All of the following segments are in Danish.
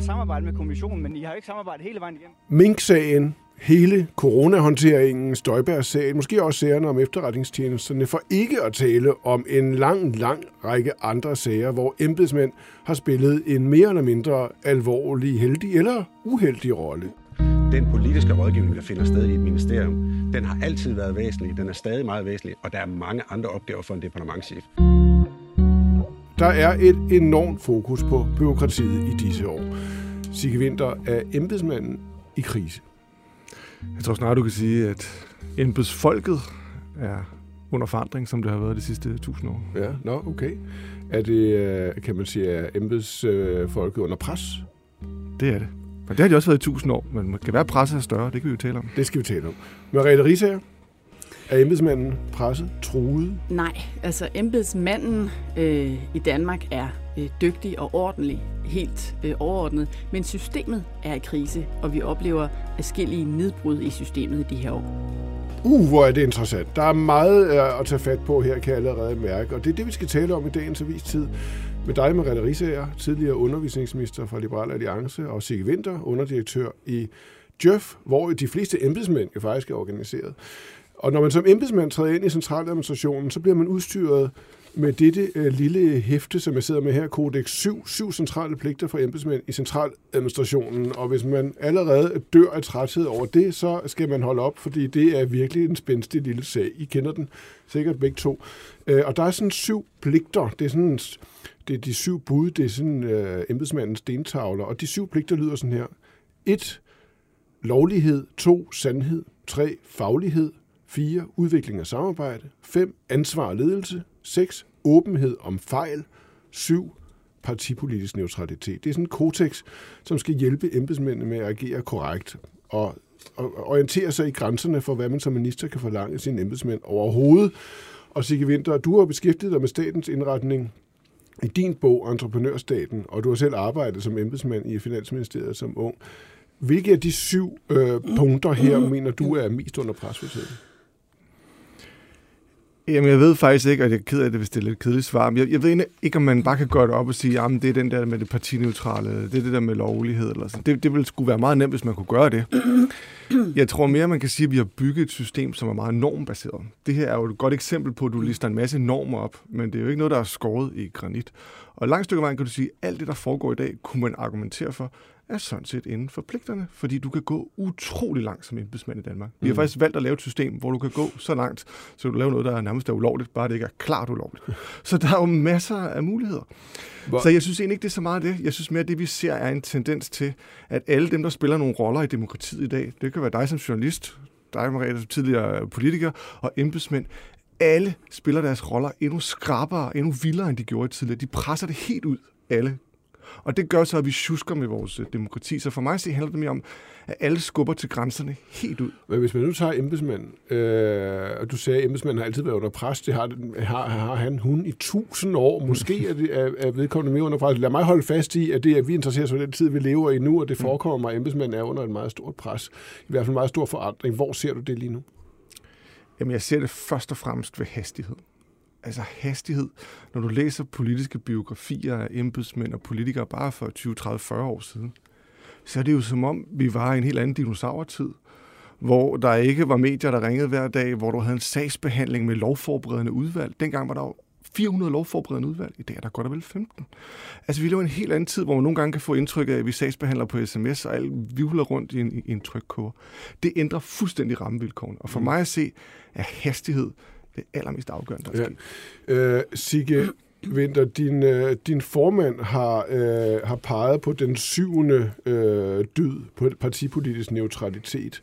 Vil samarbejde med kommissionen, men I har jo ikke samarbejdet hele vejen igennem. Mink-sagen, hele coronahåndteringen, Støjberg-sagen, måske også sagerne om efterretningstjenesterne, for ikke at tale om en lang, lang række andre sager, hvor embedsmænd har spillet en mere eller mindre alvorlig, heldig eller uheldig rolle. Den politiske rådgivning, der finder sted i et ministerium, den har altid været væsentlig, den er stadig meget væsentlig, og der er mange andre opgaver for en departementchef. Der er et enormt fokus på byråkratiet i disse år. Sigge Winter er embedsmanden i krise. Jeg tror snart, du kan sige, at embedsfolket er under forandring, som det har været de sidste tusind år. Ja, nå, okay. Er det, øh, kan man sige, er embedsfolket under pres? Det er det. Men det har de også været i tusind år, men kan være presset er større, det kan vi jo tale om. Det skal vi tale om. Merete Risager, er embedsmanden presset, truet? Nej, altså embedsmanden øh, i Danmark er øh, dygtig og ordentlig, helt øh, overordnet, men systemet er i krise, og vi oplever forskellige nedbrud i systemet i de her år. Uh, hvor er det interessant. Der er meget øh, at tage fat på her, kan jeg allerede mærke, og det er det, vi skal tale om i dagens avistid. Med dig, Merete Risager, tidligere undervisningsminister fra Liberal Alliance, og Sigge Winter, underdirektør i Djøf, hvor de fleste embedsmænd jo faktisk er organiseret. Og når man som embedsmand træder ind i centraladministrationen, så bliver man udstyret med dette øh, lille hæfte, som jeg sidder med her, Kodex 7, syv centrale pligter for embedsmænd i centraladministrationen. Og hvis man allerede dør af træthed over det, så skal man holde op, fordi det er virkelig en spændstig lille sag. I kender den sikkert begge to. Øh, og der er sådan syv pligter. Det er sådan det er de syv bud, det er sådan øh, embedsmandens stentavler. Og de syv pligter lyder sådan her. 1. Lovlighed. 2. Sandhed. 3. Faglighed. 4. Udvikling af samarbejde. 5. Ansvar og ledelse. 6. Åbenhed om fejl. 7. Partipolitisk neutralitet. Det er sådan en kodex, som skal hjælpe embedsmændene med at agere korrekt og, og orientere sig i grænserne for, hvad man som minister kan forlange sine embedsmænd overhovedet. Og Sigge Winter, du har beskæftiget dig med statens indretning i din bog Entreprenørstaten, og du har selv arbejdet som embedsmand i Finansministeriet som ung. Hvilke af de syv øh, punkter her mener du er mest under pres for tiden? Jamen, jeg ved faktisk ikke, og jeg er ked af det, hvis det er lidt kedeligt svar, men jeg, jeg ved ikke, om man bare kan gøre det op og sige, at det er den der med det partineutrale, det er det der med lovlighed, eller sådan. Det, det ville skulle være meget nemt, hvis man kunne gøre det. Jeg tror mere, man kan sige, at vi har bygget et system, som er meget normbaseret. Det her er jo et godt eksempel på, at du lister en masse normer op, men det er jo ikke noget, der er skåret i granit. Og langt stykke vejen kan du sige, at alt det, der foregår i dag, kunne man argumentere for, er sådan set inden for pligterne, fordi du kan gå utrolig langt som embedsmand i Danmark. Vi har mm. faktisk valgt at lave et system, hvor du kan gå så langt, så du laver noget, der er nærmest er ulovligt, bare det ikke er klart ulovligt. Så der er jo masser af muligheder. Hvor? Så jeg synes egentlig ikke, det er så meget det. Jeg synes mere, at det vi ser er en tendens til, at alle dem, der spiller nogle roller i demokratiet i dag, det kan være dig som journalist, dig, Maria, som tidligere politiker, og embedsmænd, alle spiller deres roller endnu skrappere, endnu vildere, end de gjorde tidligere. De presser det helt ud, alle og det gør så, at vi tjusker med vores øh, demokrati. Så for mig så handler det mere om, at alle skubber til grænserne helt ud. Men hvis man nu tager embedsmænd, øh, og du sagde, at embedsmænd har altid været under pres, det har, har, har han, hun i tusind år. Måske er, det, er, er vedkommende mere under pres. Lad mig holde fast i, at det, at vi interesserer os for den tid, vi lever i nu, og det mm. forekommer mig, at embedsmænd er under en meget stort pres. I hvert fald en meget stor forandring. Hvor ser du det lige nu? Jamen, jeg ser det først og fremmest ved hastighed altså hastighed. Når du læser politiske biografier af embedsmænd og politikere bare for 20, 30, 40 år siden, så er det jo som om, vi var i en helt anden dinosaurtid, hvor der ikke var medier, der ringede hver dag, hvor du havde en sagsbehandling med lovforberedende udvalg. Dengang var der jo 400 lovforberedende udvalg. I dag er der godt og vel 15. Altså, vi lever i en helt anden tid, hvor man nogle gange kan få indtryk af, at vi sagsbehandler på sms, og alt vivler rundt i en, i en trykkoger. Det ændrer fuldstændig rammevilkårene. Og for mm. mig at se, er hastighed det allermest afgørende, der er ja. Øh, Sigge Winter, din, øh, din formand har, øh, har peget på den syvende øh, dyd på partipolitisk neutralitet.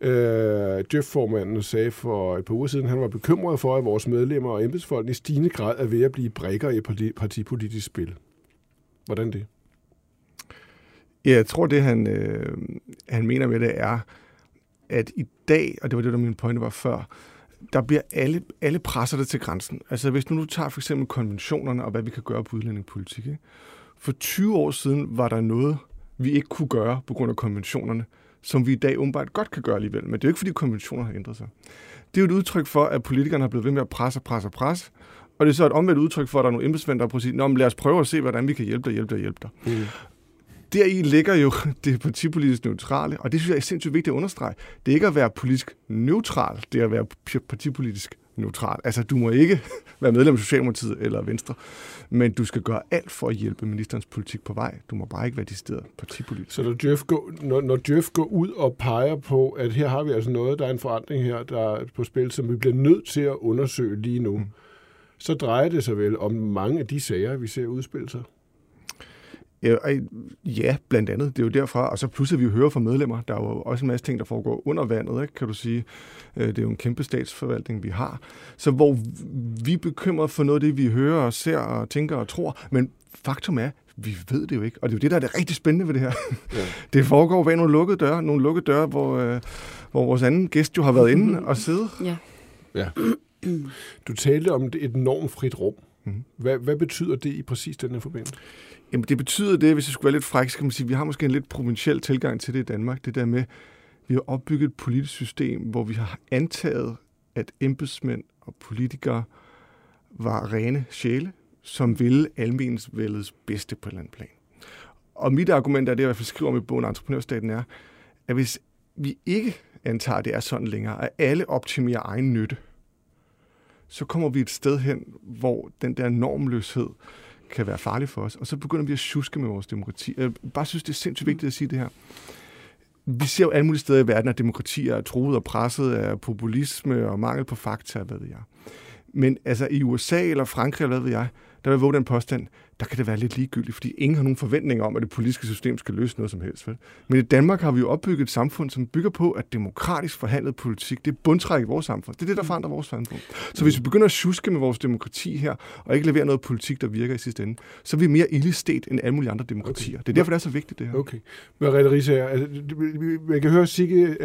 Øh, Jeff-formanden sagde for et par uger siden, at han var bekymret for, at vores medlemmer og embedsfolk i stigende grad er ved at blive brækker i parti, partipolitisk spil. Hvordan det? Ja, jeg tror, det han, øh, han mener med det er, at i dag, og det var det, der min pointe var før, der bliver alle, alle presser det til grænsen. Altså hvis nu du tager for eksempel konventionerne og hvad vi kan gøre på udlændingepolitik. Ikke? For 20 år siden var der noget, vi ikke kunne gøre på grund af konventionerne, som vi i dag åbenbart godt kan gøre alligevel. Men det er jo ikke, fordi konventioner har ændret sig. Det er jo et udtryk for, at politikerne har blevet ved med at presse, presse, presse. Og det er så et omvendt udtryk for, at der er nogle embedsmænd, der har prøvet Nå, men lad os prøve at se, hvordan vi kan hjælpe dig, hjælpe dig, hjælpe dig. Mm. Deri ligger jo det partipolitisk neutrale, og det synes jeg er sindssygt vigtigt at understrege. Det er ikke at være politisk neutral, det er at være partipolitisk neutral. Altså, du må ikke være medlem af Socialdemokratiet eller Venstre, men du skal gøre alt for at hjælpe ministerens politik på vej. Du må bare ikke være decideret partipolitisk. Så når Jeff, går, når, når Jeff går ud og peger på, at her har vi altså noget, der er en forandring her, der er på spil, som vi bliver nødt til at undersøge lige nu, mm. så drejer det sig vel om mange af de sager, vi ser udspille sig? Ja, blandt andet. Det er jo derfra. Og så pludselig vi jo hører fra medlemmer. Der er jo også en masse ting, der foregår under vandet, ikke, kan du sige. Øh, det er jo en kæmpe statsforvaltning, vi har. Så hvor vi er bekymret for noget af det, vi hører og ser og tænker og tror. Men faktum er, vi ved det jo ikke. Og det er jo det, der er det rigtig spændende ved det her. Ja. Det foregår ved nogle lukkede døre. Nogle lukkede døre, hvor, øh, hvor vores anden gæst jo har været inde og sidde. Ja. ja. Du talte om et normfrit rum. Mhm. Hvad, hvad betyder det i præcis den her forbindelse? Jamen det betyder det, hvis jeg skulle være lidt fræk, så kan man sige, at vi har måske en lidt provinciel tilgang til det i Danmark. Det der med, vi har opbygget et politisk system, hvor vi har antaget, at embedsmænd og politikere var rene sjæle, som ville almensvældets bedste på et eller andet plan. Og mit argument er det, jeg i hvert fald skriver om i bogen Entreprenørstaten, er, at hvis vi ikke antager, at det er sådan længere, at alle optimerer egen nytte, så kommer vi et sted hen, hvor den der normløshed kan være farlig for os, og så begynder vi at tjuske med vores demokrati. Jeg bare synes, det er sindssygt vigtigt at sige det her. Vi ser jo alle mulige steder i verden, at demokratier er truet og presset af populisme og mangel på fakta, hvad ved jeg. Men altså i USA eller Frankrig, eller hvad ved jeg, der vil våge den påstand, der kan det være lidt ligegyldigt, fordi ingen har nogen forventninger om, at det politiske system skal løse noget som helst. Vel? Men i Danmark har vi jo opbygget et samfund, som bygger på, at demokratisk forhandlet politik, det er bundtræk i vores samfund. Det er det, der forandrer vores samfund. Så hvis vi begynder at tjuske med vores demokrati her, og ikke levere noget politik, der virker i sidste ende, så er vi mere illistet end alle mulige andre demokratier. Okay. Det er derfor, det er så vigtigt, det her. Okay. Merete Risse, altså, man kan høre, at Sigge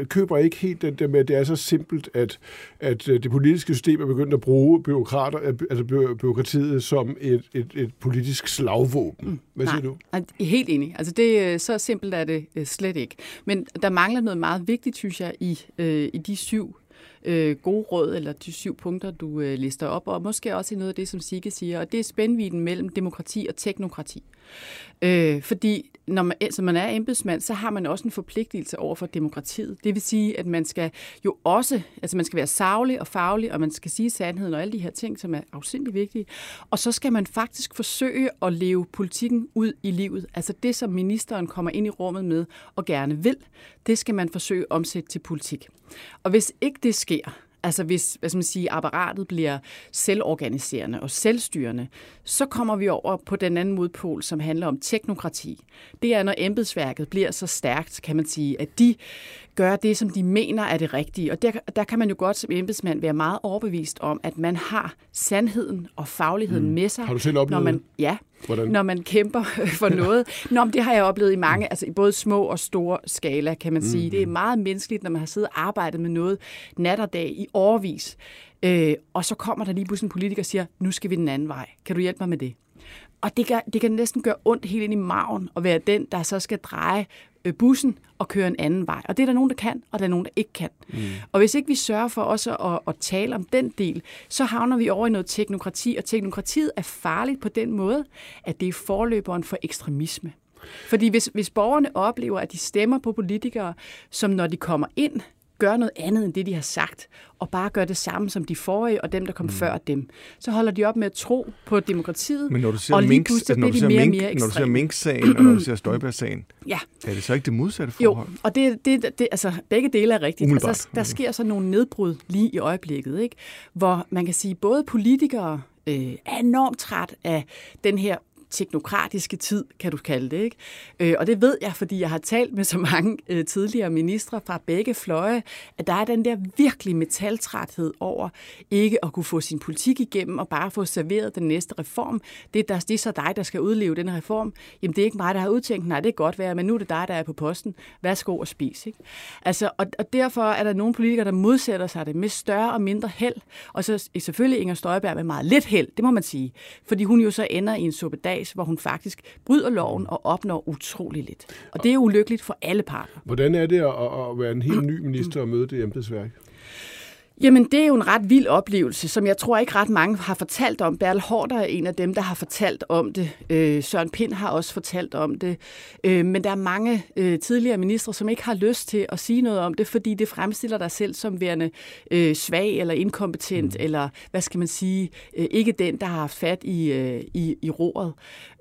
uh, køber ikke helt den der med, at det er så simpelt, at, at øh, det politiske system er begyndt at bruge byråkrater, altså byråkratiet som et, et, et politisk slagvåben. Mm. Hvad siger du? Helt enig. Altså det, øh, så simpelt er det øh, slet ikke. Men der mangler noget meget vigtigt, synes jeg, i, øh, i de syv øh, gode råd, eller de syv punkter, du øh, lister op, og måske også i noget af det, som Sigge siger, og det er spændviden mellem demokrati og teknokrati. Øh, fordi når man, som man er embedsmand, så har man også en forpligtelse over for demokratiet. Det vil sige, at man skal jo også, altså man skal være savlig og faglig, og man skal sige sandheden og alle de her ting, som er afsindelig vigtige. Og så skal man faktisk forsøge at leve politikken ud i livet. Altså det, som ministeren kommer ind i rummet med og gerne vil, det skal man forsøge at omsætte til politik. Og hvis ikke det sker, Altså hvis hvad skal man sige, apparatet bliver selvorganiserende og selvstyrende, så kommer vi over på den anden modpol, som handler om teknokrati. Det er, når embedsværket bliver så stærkt, kan man sige, at de gør det, som de mener er det rigtige. Og der, der kan man jo godt som embedsmand være meget overbevist om, at man har sandheden og fagligheden mm. med sig. Har du selv oplevet når man, Ja, Hvordan? når man kæmper for noget. Nå, men det har jeg oplevet i mange, altså i både små og store skala, kan man sige. Mm. Det er meget menneskeligt, når man har siddet og arbejdet med noget nat og dag i årvis. Øh, og så kommer der lige pludselig en politiker og siger, nu skal vi den anden vej. Kan du hjælpe mig med det? Og det kan, det kan næsten gøre ondt helt ind i maven at være den, der så skal dreje øh, bussen og køre en anden vej. Og det er der nogen, der kan, og der er nogen, der ikke kan. Mm. Og hvis ikke vi sørger for også at, at tale om den del, så havner vi over i noget teknokrati, og teknokratiet er farligt på den måde, at det er forløberen for ekstremisme. Fordi hvis, hvis borgerne oplever, at de stemmer på politikere, som når de kommer ind, gør noget andet end det, de har sagt, og bare gør det samme som de forrige og dem, der kom mm. før dem, så holder de op med at tro på demokratiet, Men når du ser og lige Minks, pludselig bliver de mere og mere Når du ser Mink-sagen, og når du ser Støjberg-sagen, ja. er det så ikke det modsatte forhold? Jo, og det, det, det, altså, begge dele er rigtigt. Altså, der sker så nogle nedbrud lige i øjeblikket, ikke? hvor man kan sige, både politikere øh, er enormt træt af den her teknokratiske tid, kan du kalde det. Ikke? Øh, og det ved jeg, fordi jeg har talt med så mange øh, tidligere ministre fra begge fløje, at der er den der virkelig metaltræthed over ikke at kunne få sin politik igennem og bare få serveret den næste reform. Det, der, det er så dig, der skal udleve den reform. Jamen, det er ikke mig, der har udtænkt, nej, det er godt være, men nu er det dig, der er på posten. Værsgo og spis. Ikke? Altså, og, og derfor er der nogle politikere, der modsætter sig det med større og mindre held. Og så selvfølgelig Inger Støjberg med meget lidt held, det må man sige. Fordi hun jo så ender i en kreds, hvor hun faktisk bryder loven og opnår utrolig lidt. Og det er ulykkeligt for alle parter. Hvordan er det at, at være en helt ny minister og møde det embedsværk? Jamen, det er jo en ret vild oplevelse, som jeg tror ikke ret mange har fortalt om. Bertel Hårder er en af dem, der har fortalt om det. Øh, Søren Pind har også fortalt om det. Øh, men der er mange øh, tidligere ministre, som ikke har lyst til at sige noget om det, fordi det fremstiller dig selv som værende øh, svag eller inkompetent, mm. eller hvad skal man sige, øh, ikke den, der har haft fat i, øh, i, i roret.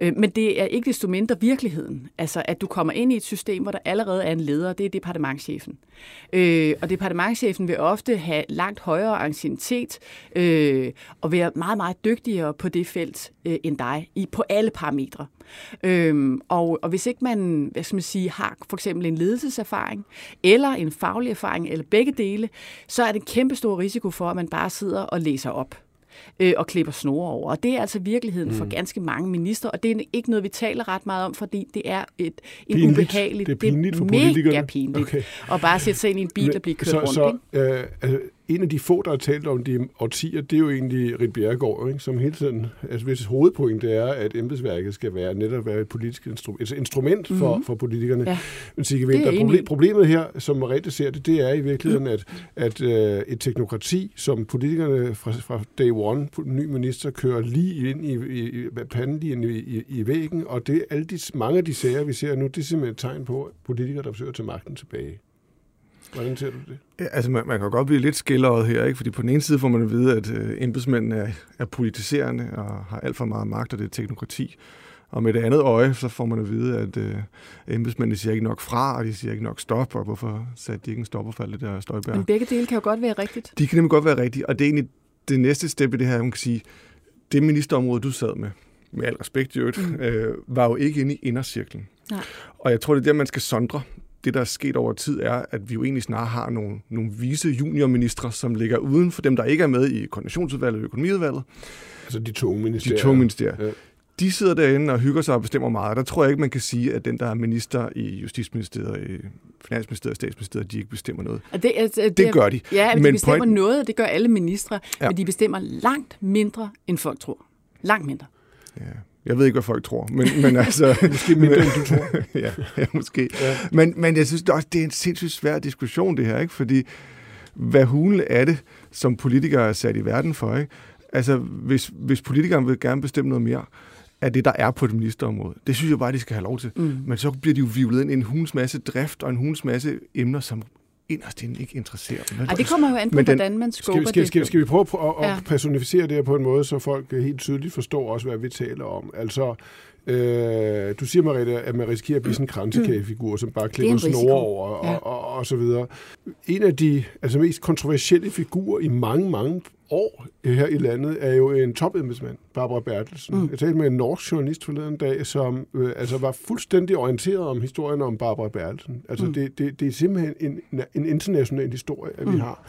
Øh, men det er ikke desto mindre virkeligheden. Altså, at du kommer ind i et system, hvor der allerede er en leder, det er departementchefen. Øh, og departementchefen vil ofte have langt højere anciennitet øh, og være meget, meget dygtigere på det felt øh, end dig i, på alle parametre. Øhm, og, og hvis ikke man, hvad skal man sige, har for eksempel en ledelseserfaring, eller en faglig erfaring, eller begge dele, så er det en kæmpe stor risiko for, at man bare sidder og læser op øh, og klipper snore over. Og det er altså virkeligheden mm. for ganske mange minister, og det er ikke noget, vi taler ret meget om, fordi det er et, en pinligt. ubehageligt... Det er pinligt for politikerne. politikerne. Mega pinligt. Okay. Og bare sætte sig ind i en bil og blive kørt så, rundt. Så, øh, altså, en af de få, der har talt om de årtier, det er jo egentlig Rit Bjerregaard, ikke? som hele tiden, altså hvis hovedpointe er, at embedsværket skal være netop være et politisk instru- et instrument for, mm-hmm. for politikerne. Ja. Men Sigge Winter, problem, problemet her, som Mariette ser det, det er i virkeligheden, at, at uh, et teknokrati, som politikerne fra, fra day one, ny minister, kører lige ind i, i, i panden lige ind i, i, i væggen, og det alle de, mange af de sager, vi ser nu, det er simpelthen et tegn på politikere, der forsøger at tage magten tilbage. Hvordan ser du det? Ja, altså, man, man kan godt blive lidt skilleret her, ikke? fordi på den ene side får man at vide, at øh, embedsmændene er, er politiserende og har alt for meget magt, og det er teknokrati. Og med det andet øje, så får man at vide, at øh, embedsmændene siger ikke nok fra, og de siger ikke nok stop, og hvorfor satte de ikke en stopper for alt det der støjbær? Men begge dele kan jo godt være rigtigt. De kan nemlig godt være rigtigt, og det er egentlig det næste step i det her, man kan sige, det ministerområde, du sad med, med al respekt i øvrigt, mm. øh, var jo ikke inde i indercirklen. Nej. Og jeg tror, det er der, man skal sondre det, der er sket over tid, er, at vi jo egentlig snart har nogle, nogle vise juniorministre, som ligger uden for dem, der ikke er med i koordinationsudvalget og økonomiudvalget. Altså de to ministerier. De to ministerier. Ja. De sidder derinde og hygger sig og bestemmer meget. Der tror jeg ikke, man kan sige, at den, der er minister i Justitsministeriet, i Finansministeriet og Statsministeriet, de ikke bestemmer noget. Og det, altså, det, det gør de. Ja, men de bestemmer point... noget, og det gør alle ministre, ja. men de bestemmer langt mindre, end folk tror. Langt mindre. Ja. Jeg ved ikke, hvad folk tror, men, men altså... måske mindre, end du tror. ja, ja, måske. Ja. Men, men jeg synes også, det er en sindssygt svær diskussion, det her, ikke? Fordi hvad hulen er det, som politikere er sat i verden for, ikke? Altså, hvis, hvis politikerne vil gerne bestemme noget mere, af det, der er på et ministerområde. Det synes jeg bare, de skal have lov til. Mm. Men så bliver de jo vivlet ind i en hunds masse drift og en hunds masse emner, som inderst inden ikke interesserer dem. Ej, det kommer jo an på, den, hvordan man skubber skal, skal, det. Skal, skal vi prøve at, at ja. personificere det her på en måde, så folk helt tydeligt forstår også, hvad vi taler om? Altså, Øh, du siger, Mariette, at man risikerer at blive sådan en kransekagefigur, som bare klipper snore over og, ja. og, og, og så videre. En af de altså, mest kontroversielle figurer i mange, mange år her i landet er jo en topembedsmand, Barbara Bertelsen. Mm. Jeg talte med en norsk journalist forleden dag, som øh, altså var fuldstændig orienteret om historien om Barbara Bertelsen. Altså mm. det, det, det er simpelthen en, en international historie, at mm. vi har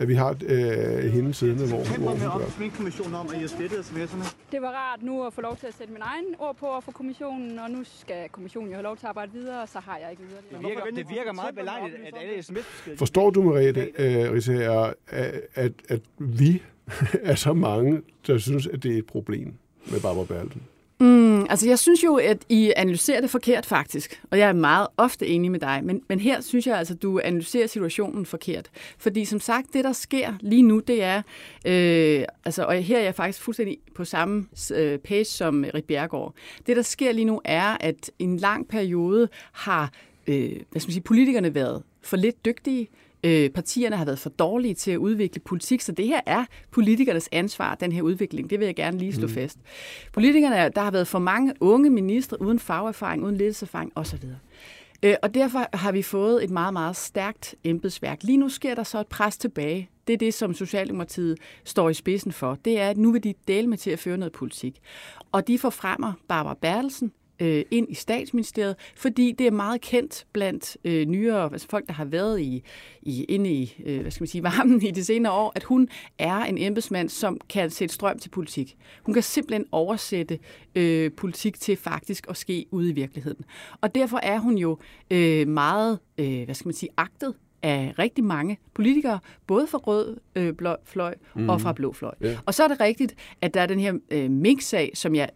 at vi har øh, hende siddende, hvor, hvor hun gør. om, at I slettede sms'erne. Det var rart nu at få lov til at sætte min egen ord på for kommissionen, og nu skal kommissionen jo have lov til at arbejde videre, og så har jeg ikke videre. Det virker, det virker meget belejligt, at alle sms Forstår du, Mariette, øh, Risager, at, at, at vi er så mange, der synes, at det er et problem med Barbara Bertelsen? Mm, altså jeg synes jo, at I analyserer det forkert faktisk, og jeg er meget ofte enig med dig, men, men her synes jeg altså, at du analyserer situationen forkert. Fordi som sagt, det der sker lige nu, det er, øh, altså, og her er jeg faktisk fuldstændig på samme øh, page som Rit Bjergård. Det der sker lige nu er, at en lang periode har øh, hvad skal man sige, politikerne været for lidt dygtige, øh, partierne har været for dårlige til at udvikle politik, så det her er politikernes ansvar, den her udvikling. Det vil jeg gerne lige slå mm. fast. Politikerne, der har været for mange unge ministre uden fagerfaring, uden ledelseserfaring osv. Øh, og derfor har vi fået et meget, meget stærkt embedsværk. Lige nu sker der så et pres tilbage det er det, som Socialdemokratiet står i spidsen for. Det er, at nu vil de dele med til at føre noget politik. Og de forfremmer Barbara Bertelsen, øh, ind i statsministeriet, fordi det er meget kendt blandt øh, nyere altså folk, der har været i, i inde i øh, hvad skal man sige, varmen i de senere år, at hun er en embedsmand, som kan sætte strøm til politik. Hun kan simpelthen oversætte øh, politik til faktisk at ske ude i virkeligheden. Og derfor er hun jo øh, meget, øh, hvad skal man sige, agtet af rigtig mange politikere, både fra rød øh, blå, fløj mm. og fra blå fløj. Yeah. Og så er det rigtigt, at der er den her øh, mink-sag, som jeg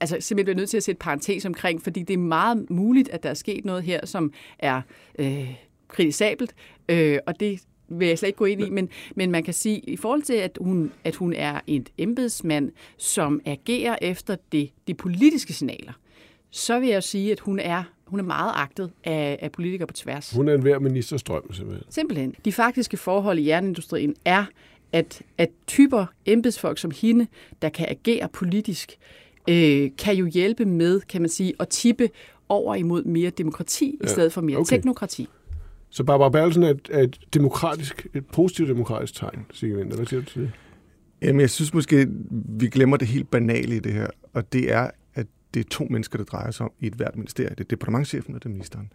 altså simpelthen bliver nødt til at sætte parentes omkring, fordi det er meget muligt, at der er sket noget her, som er øh, kritisabelt, øh, og det vil jeg slet ikke gå ind i, men, men man kan sige, i forhold til, at hun, at hun er et embedsmand, som agerer efter det, de politiske signaler, så vil jeg sige, at hun er hun er meget agtet af, af politikere på tværs. Hun er en hver ministerstrøm, simpelthen. Simpelthen. De faktiske forhold i jernindustrien er, at, at typer embedsfolk som hende, der kan agere politisk, øh, kan jo hjælpe med, kan man sige, at tippe over imod mere demokrati ja. i stedet for mere okay. teknokrati. Så Barbara Bertelsen er et, er et demokratisk, et positivt demokratisk tegn, Signe Vinter. Hvad siger du til det? Jamen, jeg synes måske, vi glemmer det helt banale i det her, og det er, det er to mennesker, der drejer sig om i et hvert ministerie. Det er departementchefen og det er ministeren.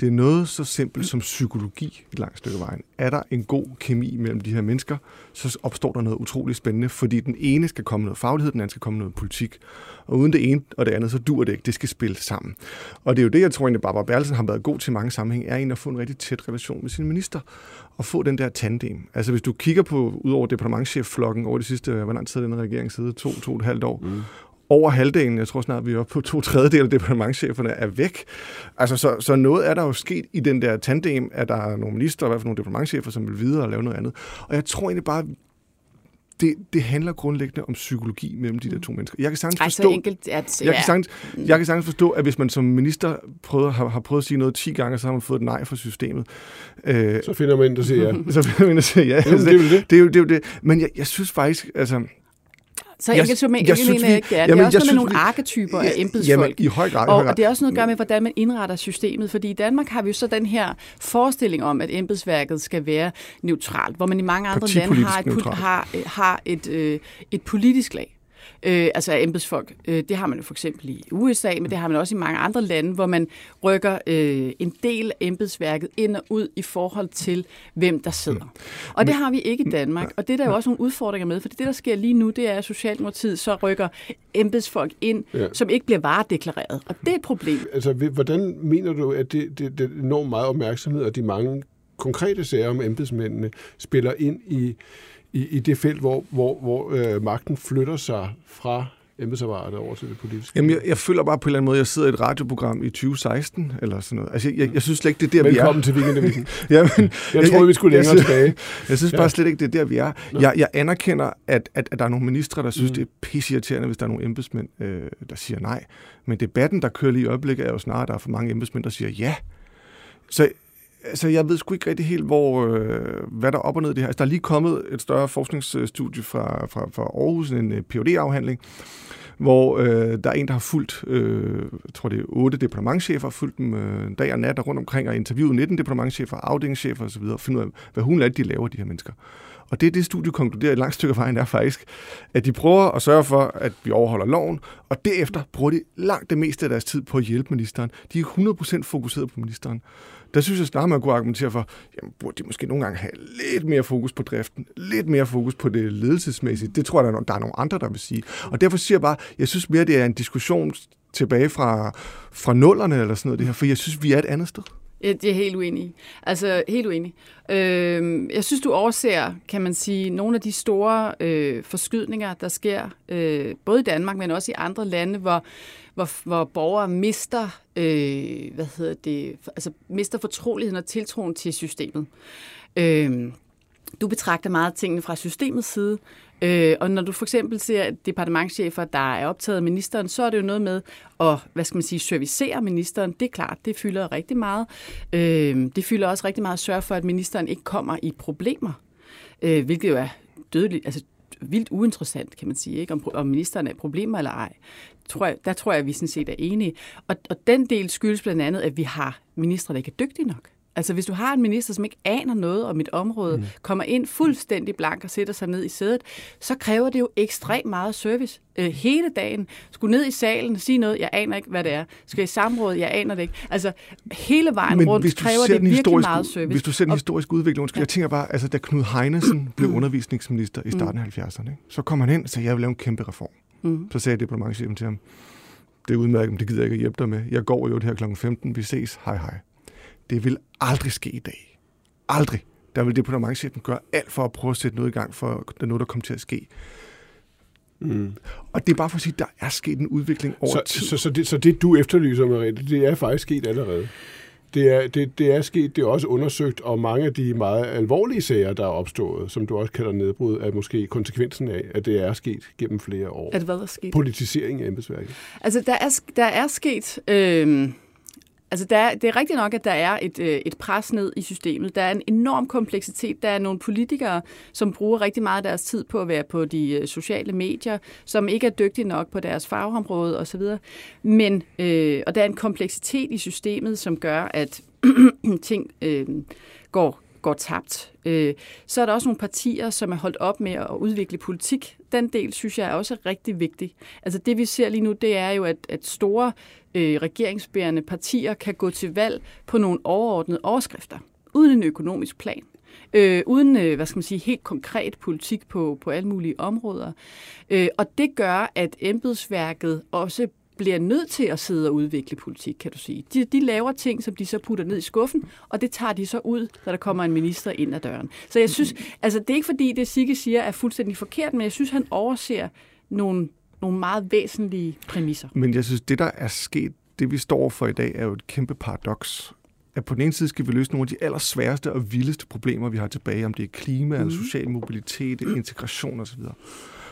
Det er noget så simpelt som psykologi et langt stykke vejen. Er der en god kemi mellem de her mennesker, så opstår der noget utroligt spændende, fordi den ene skal komme noget faglighed, den anden skal komme noget politik. Og uden det ene og det andet, så dur det ikke. Det skal spille sammen. Og det er jo det, jeg tror egentlig, Barbara Berlsen har været god til mange sammenhæng, er en at få en rigtig tæt relation med sin minister og få den der tandem. Altså hvis du kigger på, ud over departementchefflokken over de sidste, hvor lang tid den regering sidder, to, to og et halvt år, mm over halvdelen, jeg tror snart, vi er oppe på to tredjedel af departementcheferne, er væk. Altså, så, så noget er der jo sket i den der tandem, at der er nogle minister, og i hvert fald nogle departementchefer, som vil videre og lave noget andet. Og jeg tror egentlig bare, det, det handler grundlæggende om psykologi mellem de der to mennesker. Jeg kan sagtens forstå, Ej, enkelt, at, jeg, kan sagtens, jeg kan sagtens forstå, at hvis man som minister prøver, har, har prøvet at sige noget 10 gange, så har man fået et nej fra systemet. Øh, så finder man ind, der siger ja. så finder man ind, der siger ja. Jamen, det, er det. Det er jo det. Er jo det. Men jeg, jeg synes faktisk, altså, så enkelt som jeg, jeg, synes, mener jeg ikke, det er. Det er også noget med nogle arketyper af embedsfolk. Jamen, i høj grad. Og, og det er også noget at gøre med, hvordan man indretter systemet. Fordi i Danmark har vi jo så den her forestilling om, at embedsværket skal være neutralt, hvor man i mange andre lande har et, har, har et, øh, et politisk lag øh, altså af embedsfolk. Øh, det har man jo for eksempel i USA, men det har man også i mange andre lande, hvor man rykker øh, en del af embedsværket ind og ud i forhold til, hvem der sidder. Mm. Og det har vi ikke i Danmark, og det er der jo også nogle udfordringer med, for det, der sker lige nu, det er, at Socialdemokratiet så rykker embedsfolk ind, ja. som ikke bliver varedeklareret, og det er et problem. Altså, hvordan mener du, at det, det, det enormt meget opmærksomhed og de mange konkrete sager om embedsmændene spiller ind i i, i det felt, hvor, hvor, hvor øh, magten flytter sig fra embedsapparatet over til det politiske? Jamen, jeg, jeg føler bare på en eller anden måde, at jeg sidder i et radioprogram i 2016, eller sådan noget. Altså, jeg, jeg, jeg synes slet ikke, det er der, Velkommen vi er. Velkommen til Weekendavisen. Jamen, jeg, jeg troede, vi skulle længere jeg, tilbage. Jeg synes ja. bare slet ikke, det er der, vi er. Jeg, jeg anerkender, at, at, at der er nogle ministre, der synes, mm. det er pisseirriterende, hvis der er nogle embedsmænd, øh, der siger nej. Men debatten, der kører lige i øjeblikket, er jo snart, at der er for mange embedsmænd, der siger ja. Så altså, jeg ved sgu ikke rigtig helt, hvor, øh, hvad der er op og ned i det her. Altså, der er lige kommet et større forskningsstudie fra, fra, fra Aarhus, en øh, uh, phd afhandling hvor øh, der er en, der har fulgt, øh, jeg tror det er otte departementchefer, fulgt dem øh, dag og nat og rundt omkring og interviewet 19 departementchefer, afdelingschefer osv., og finde ud af, hvad hun lader de laver, de her mennesker. Og det, det studie konkluderer et langt stykke af vejen, er faktisk, at de prøver at sørge for, at vi overholder loven, og derefter bruger de langt det meste af deres tid på at hjælpe ministeren. De er 100% fokuseret på ministeren. Der synes jeg snart, man kunne argumentere for, jamen burde de måske nogle gange have lidt mere fokus på driften, lidt mere fokus på det ledelsesmæssige. Det tror jeg, der er nogle andre, der vil sige. Og derfor siger jeg bare, jeg synes mere, det er en diskussion tilbage fra, fra nullerne eller sådan noget, det her, for jeg synes, vi er et andet sted. Ja, det er helt uenig Altså, helt uenig. Øh, jeg synes, du overser, kan man sige, nogle af de store øh, forskydninger, der sker, øh, både i Danmark, men også i andre lande, hvor, hvor, hvor borgere mister, øh, hvad hedder det, altså mister fortroligheden og tiltroen til systemet. Øh, du betragter meget tingene fra systemets side, Øh, og når du for eksempel ser departementchefer, der er optaget af ministeren, så er det jo noget med at, hvad skal man sige, servicere ministeren. Det er klart, det fylder rigtig meget. Øh, det fylder også rigtig meget at sørge for, at ministeren ikke kommer i problemer, øh, hvilket jo er dødeligt, altså vildt uinteressant, kan man sige, ikke? Om, om ministeren er problemer eller ej. Tror jeg, der tror jeg, at vi sådan set er enige. Og, og den del skyldes blandt andet, at vi har ministre, der ikke er dygtige nok. Altså hvis du har en minister, som ikke aner noget om et område, mm. kommer ind fuldstændig blank og sætter sig ned i sædet, så kræver det jo ekstremt meget service øh, hele dagen. Skulle ned i salen og sige noget, jeg aner ikke, hvad det er. Skal i samråd, jeg aner det ikke. Altså hele vejen Men rundt kræver det virkelig meget service. Hvis du ser den Og- historiske udvikling, undskyld, jeg tænker bare, altså da Knud Heinesen blev undervisningsminister i starten af 70'erne, ikke? så kom han ind og sagde, jeg vil lave en kæmpe reform. Mm. Så sagde departementchefen til ham, det er udmærket, men det gider jeg ikke at hjælpe dig med. Jeg går jo det her kl. 15, vi ses, hej hej. Det vil aldrig ske i dag. Aldrig. Der vil departementchefen gøre alt for at prøve at sætte noget i gang, for at der noget, der kommer til at ske. Mm. Og det er bare for at sige, at der er sket en udvikling over Så, tid. så, så, det, så det, du efterlyser, Mariette, det er faktisk sket allerede. Det er, det, det er sket, det er også undersøgt, og mange af de meget alvorlige sager, der er opstået, som du også kalder nedbrud, er måske konsekvensen af, at det er sket gennem flere år. At hvad der er sket? Politisering af embedsværket. Altså, der er, der er sket... Øh, altså, der er, det er rigtigt nok, at der er et, øh, et pres ned i systemet. Der er en enorm kompleksitet. Der er nogle politikere, som bruger rigtig meget af deres tid på at være på de øh, sociale medier, som ikke er dygtige nok på deres fagområde osv. Men, øh, og der er en kompleksitet i systemet, som gør, at ting øh, går går tabt. Øh, så er der også nogle partier, som er holdt op med at udvikle politik. Den del synes jeg er også rigtig vigtig. Altså det vi ser lige nu, det er jo, at, at store øh, regeringsbærende partier kan gå til valg på nogle overordnede overskrifter, uden en økonomisk plan. Øh, uden, øh, hvad skal man sige, helt konkret politik på, på alle mulige områder. Øh, og det gør, at embedsværket også bliver nødt til at sidde og udvikle politik, kan du sige. De, de laver ting, som de så putter ned i skuffen, og det tager de så ud, når der kommer en minister ind ad døren. Så jeg synes, altså det er ikke fordi, det Sigge siger er fuldstændig forkert, men jeg synes, han overser nogle, nogle meget væsentlige præmisser. Men jeg synes, det der er sket, det vi står for i dag, er jo et kæmpe paradoks. At på den ene side skal vi løse nogle af de allersværeste og vildeste problemer, vi har tilbage, om det er klima, mm. eller social mobilitet, integration osv.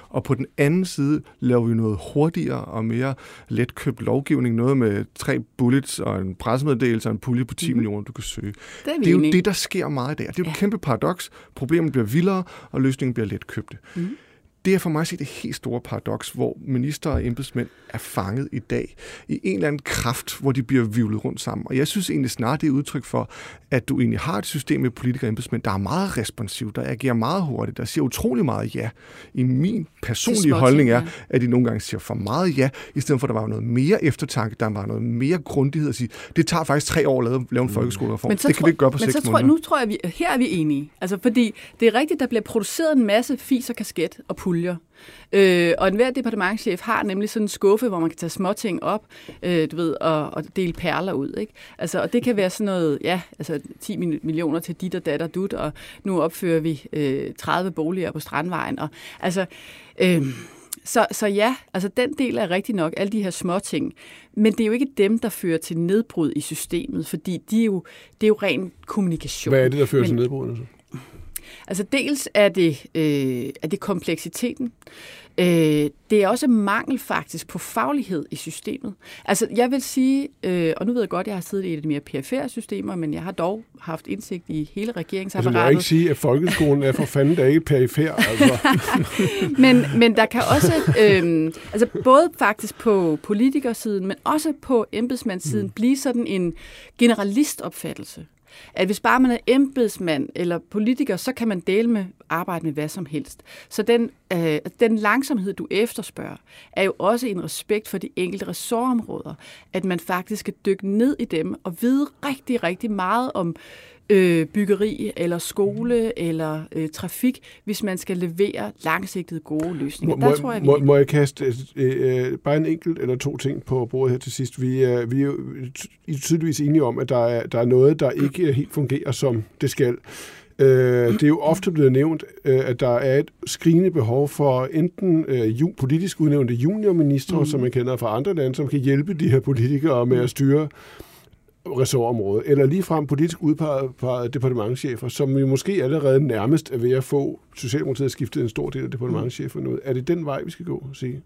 Og på den anden side laver vi noget hurtigere og mere letkøbt lovgivning, noget med tre bullets og en pressemeddelelse og en pulje på 10 mm. millioner, du kan søge. Det er, Det er jo det, der sker meget i dag. Det er jo et kæmpe paradoks. Problemet bliver vildere, og løsningen bliver letkøbte. Mhm. Det er for mig at se det helt store paradoks, hvor minister og embedsmænd er fanget i dag i en eller anden kraft, hvor de bliver vivlet rundt sammen. Og jeg synes egentlig snart, det er udtryk for, at du egentlig har et system med politikere og embedsmænd, der er meget responsivt, der agerer meget hurtigt, der siger utrolig meget ja. I min personlige småting, holdning er, at de nogle gange siger for meget ja, i stedet for at der var noget mere eftertanke, der var noget mere grundighed at sige, det tager faktisk tre år at lave, lave en folkeskolereform. Det kan vi ikke gøre på men seks så tror, måneder. jeg- Nu tror jeg, vi, her er vi enige. Altså, fordi det er rigtigt, der bliver produceret en masse fis og kasket og puljer. Øh, og enhver departementchef har nemlig sådan en skuffe, hvor man kan tage småting op, øh, du ved, og, og dele perler ud. Ikke? Altså, og det kan være sådan noget, ja, altså 10 mil- millioner til dit og datter dut, og nu opfører vi øh, 30 boliger på Strandvejen. Og, altså, øh, så, så ja, altså den del er rigtig nok, alle de her små ting. Men det er jo ikke dem, der fører til nedbrud i systemet, fordi de er jo, det er jo ren kommunikation. Hvad er det, der fører Men- til nedbrudene så? Altså dels er det, øh, er det kompleksiteten. Øh, det er også mangel faktisk på faglighed i systemet. Altså jeg vil sige, øh, og nu ved jeg godt, at jeg har siddet i et af de mere perifære systemer, men jeg har dog haft indsigt i hele Altså, jeg regeringsapparatet. vil ikke sige, at folkeskolen er for fanden da ikke perifær. Altså. men, men der kan også, øhm, altså både faktisk på politikersiden, men også på embedsmandssiden, mm. blive sådan en generalistopfattelse. At hvis bare man er embedsmand eller politiker, så kan man dele med arbejde med hvad som helst. Så den, øh, den langsomhed, du efterspørger, er jo også en respekt for de enkelte ressortområder. At man faktisk skal dykke ned i dem og vide rigtig, rigtig meget om øh, byggeri eller skole eller øh, trafik, hvis man skal levere langsigtede gode løsninger. Må, Der tror jeg, vi må, må jeg kaste øh, øh, bare en enkelt eller to ting på bordet her til sidst? Vi er, vi er jo I tydeligvis enige om, at der er, der er noget, der ikke helt fungerer, som det skal. Øh, det er jo ofte blevet nævnt, øh, at der er et skrigende behov for enten øh, ju, politisk udnævnte juniorministre, mm. som man kender fra andre lande, som kan hjælpe de her politikere med at styre ressortområdet, eller ligefrem politisk udpegede departementchefer, som jo måske allerede nærmest er ved at få Socialdemokratiet at skifte en stor del af departementcheferne ud. Er det den vej, vi skal gå, sige?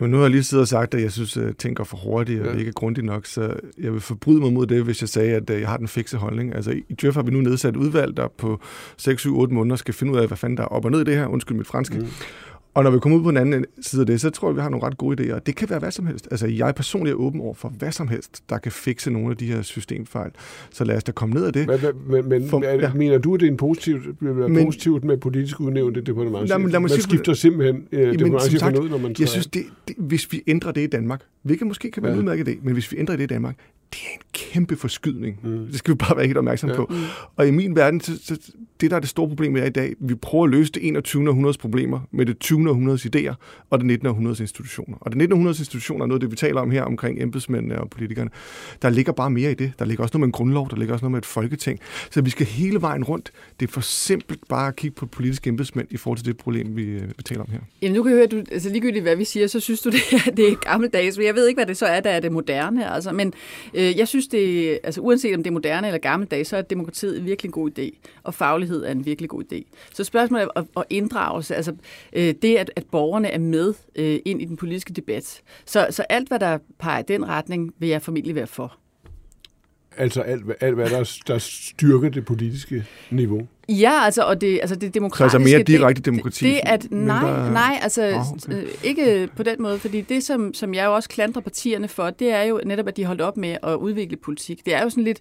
Jamen, nu har jeg lige siddet og sagt, at jeg synes, at ting går for hurtigt og Ja. ikke er grundigt nok, så jeg vil forbryde mig mod det, hvis jeg sagde, at øh, jeg har den fikse holdning. Altså, i Djøf har vi nu nedsat et udvalg, der på 6-7-8 måneder skal finde ud af, hvad fanden der er op og ned i det her, undskyld mit franske. Mm. Og når vi kommer ud på den anden side af det, så tror jeg, vi har nogle ret gode idéer. Det kan være hvad som helst. Altså, jeg personligt er åben over for hvad som helst, der kan fikse nogle af de her systemfejl. Så lad os da komme ned af det. Men, men, men For- er, ja. mener du, at det er en positivt, Men- positivt med politisk udnævnte departement? Lad mig- lad Man skifter simpelthen øh, departementchefen ud, når man Jeg træder synes, det, det, hvis vi ændrer det i Danmark, hvilket måske kan være Ja. en udmærket idé, men hvis vi ændrer det i Danmark, det er en kæmpe forskydning. Mm. Det skal vi bare være helt opmærksom ja. på. Og i min verden, så, så, det der er det store problem er i dag, vi prøver at løse det 21. århundredes problemer med det 20. århundredes idéer og det 19. århundredes institutioner. Og det 19. århundredes institutioner er noget af det, vi taler om her omkring embedsmændene og politikerne. Der ligger bare mere i det. Der ligger også noget med en grundlov, der ligger også noget med et folketing. Så vi skal hele vejen rundt. Det er for simpelt bare at kigge på politiske embedsmænd i forhold til det problem, vi, øh, vi taler om her. Jamen nu kan jeg høre, at du, altså ligegyldigt hvad vi siger, så synes du, det er, det er gammeldags. Men jeg ved ikke, hvad det så er, der er det moderne. Altså. Men øh, jeg synes, det altså uanset om det er moderne eller gammeldags, så er demokratiet virkelig en god idé. Og faglighed er en virkelig god idé. Så spørgsmålet er inddragelse, altså øh, det, at, at borgerne er med øh, ind i den politiske debat. Så, så alt, hvad der peger i den retning, vil jeg formentlig være for. Altså alt, alt hvad der, der styrker det politiske niveau. Ja, altså, og det, altså det Så demokratiske... altså mere det- direkte demokrati? Det, det at, nej, mindre- nej, altså Nå, okay. okay. ikke på den måde, fordi det, som, som jeg jo også klandrer partierne for, det er jo netop, at de holdt op med at udvikle politik. Det er jo sådan lidt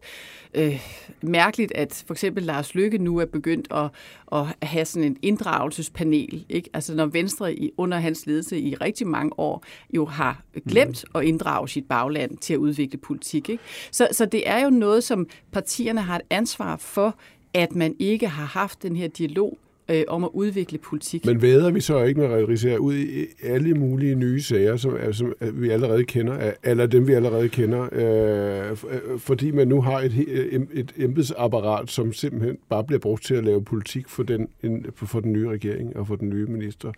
øh, mærkeligt, at for eksempel Lars Løkke nu er begyndt at, at have sådan en inddragelsespanel. Ikke? Altså når Venstre i, under hans ledelse i rigtig mange år jo har glemt at inddrage sit bagland til at udvikle politik. Ikke? Så, så det er jo noget, som partierne har et ansvar for, at man ikke har haft den her dialog øh, om at udvikle politik. Men væder vi så ikke med Rigsær ud i alle mulige nye sager, som, som vi allerede kender, eller dem vi allerede kender, øh, øh, fordi man nu har et, em- et embedsapparat, som simpelthen bare bliver brugt til at lave politik for den, en, for den nye regering og for den nye minister.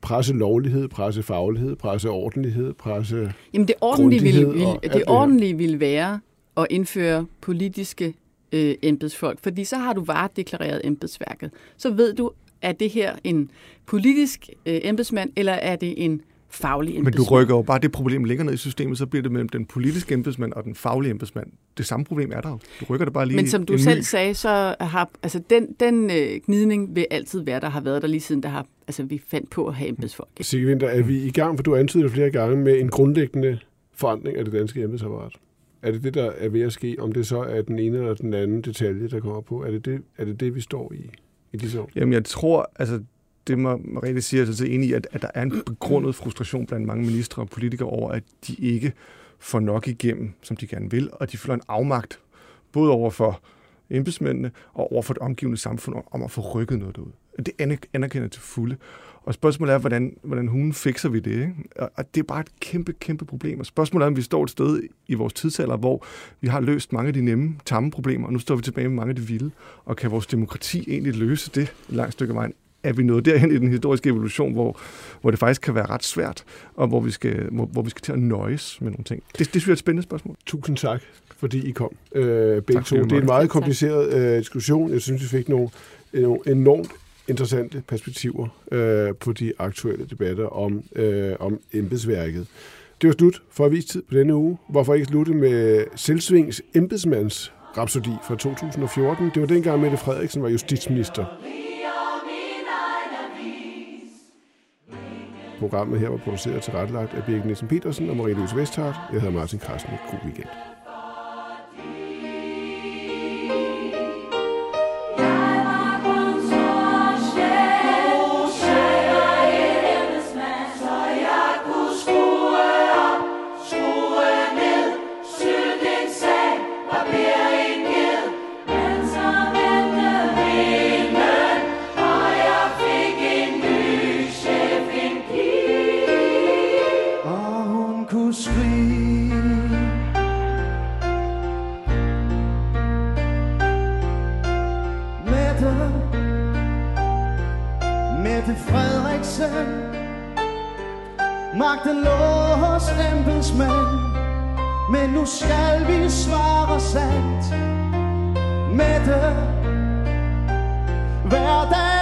Presse lovlighed, presse faglighed, presse ordentlighed, presse... Jamen det ordentlige, ville, ville, det det ordentlige ville være at indføre politiske øh, embedsfolk, fordi så har du varedeklareret embedsværket. Så ved du, er det her en politisk øh, embedsmand, eller er det en faglig Men embedsmand? du rykker jo bare det problem ligger ned i systemet, så bliver det mellem den politiske embedsmand og den faglige embedsmand. Det samme problem er der jo. Du rykker det bare lige Men som du selv ny. sagde, så har altså den, den øh, gnidning vil altid være, der har været der lige siden, der har, altså, vi fandt på at have embedsfolk. ikke? Sigge Winter, er vi i gang, for du antyder det flere gange, med en grundlæggende forandring af det danske embedsapparat? Er det det, der er ved at ske, om det så er den ene eller den anden detalje, der kommer på? Er det det, er det, det vi står i i disse år? Jamen, jeg tror, altså, det må Mariette siger, altså, så enig i, at, at der er en begrundet frustration blandt mange ministre og politikere over, at de ikke får nok igennem, som de gerne vil, og de føler en afmagt, både over for embedsmændene og over for det omgivende samfund om at få rykket noget derud. Det anerkender jeg til fulde. Og spørgsmålet er, hvordan, hvordan hun fikser vi det? Ikke? Og, og det er bare et kæmpe, kæmpe problem. Og spørgsmålet er, om vi står et sted i vores tidsalder, hvor vi har løst mange af de nemme, tamme problemer, og nu står vi tilbage med mange af de vilde. Og kan vores demokrati egentlig løse det et langt stykke af vejen? Er vi nået derhen i den historiske evolution, hvor, hvor det faktisk kan være ret svært, og hvor vi skal, hvor, hvor vi skal til at nøjes med nogle ting? Det, det synes jeg er et spændende spørgsmål. Tusind tak, fordi I kom. Øh, begge Tak, to. Det er en meget kompliceret øh, diskussion. Jeg synes, vi fik nogle, nogle enormt interessante perspektiver øh, på de aktuelle debatter om, øh, om embedsværket. Det var slut for avistid tid på denne uge. Hvorfor ikke slutte med Selvsvings embedsmands Rhapsodi fra 2014. Det var dengang, Mette Frederiksen var justitsminister. Programmet her var produceret til rettelagt af Birgit Nielsen Petersen og Marie Louise Vesthardt. Jeg hedder Martin Krasnik. God weekend. Mette Mette Frederiksen. Magten lå hos embedsmænd Men nu skal vi svare sandt. Mette Hver dag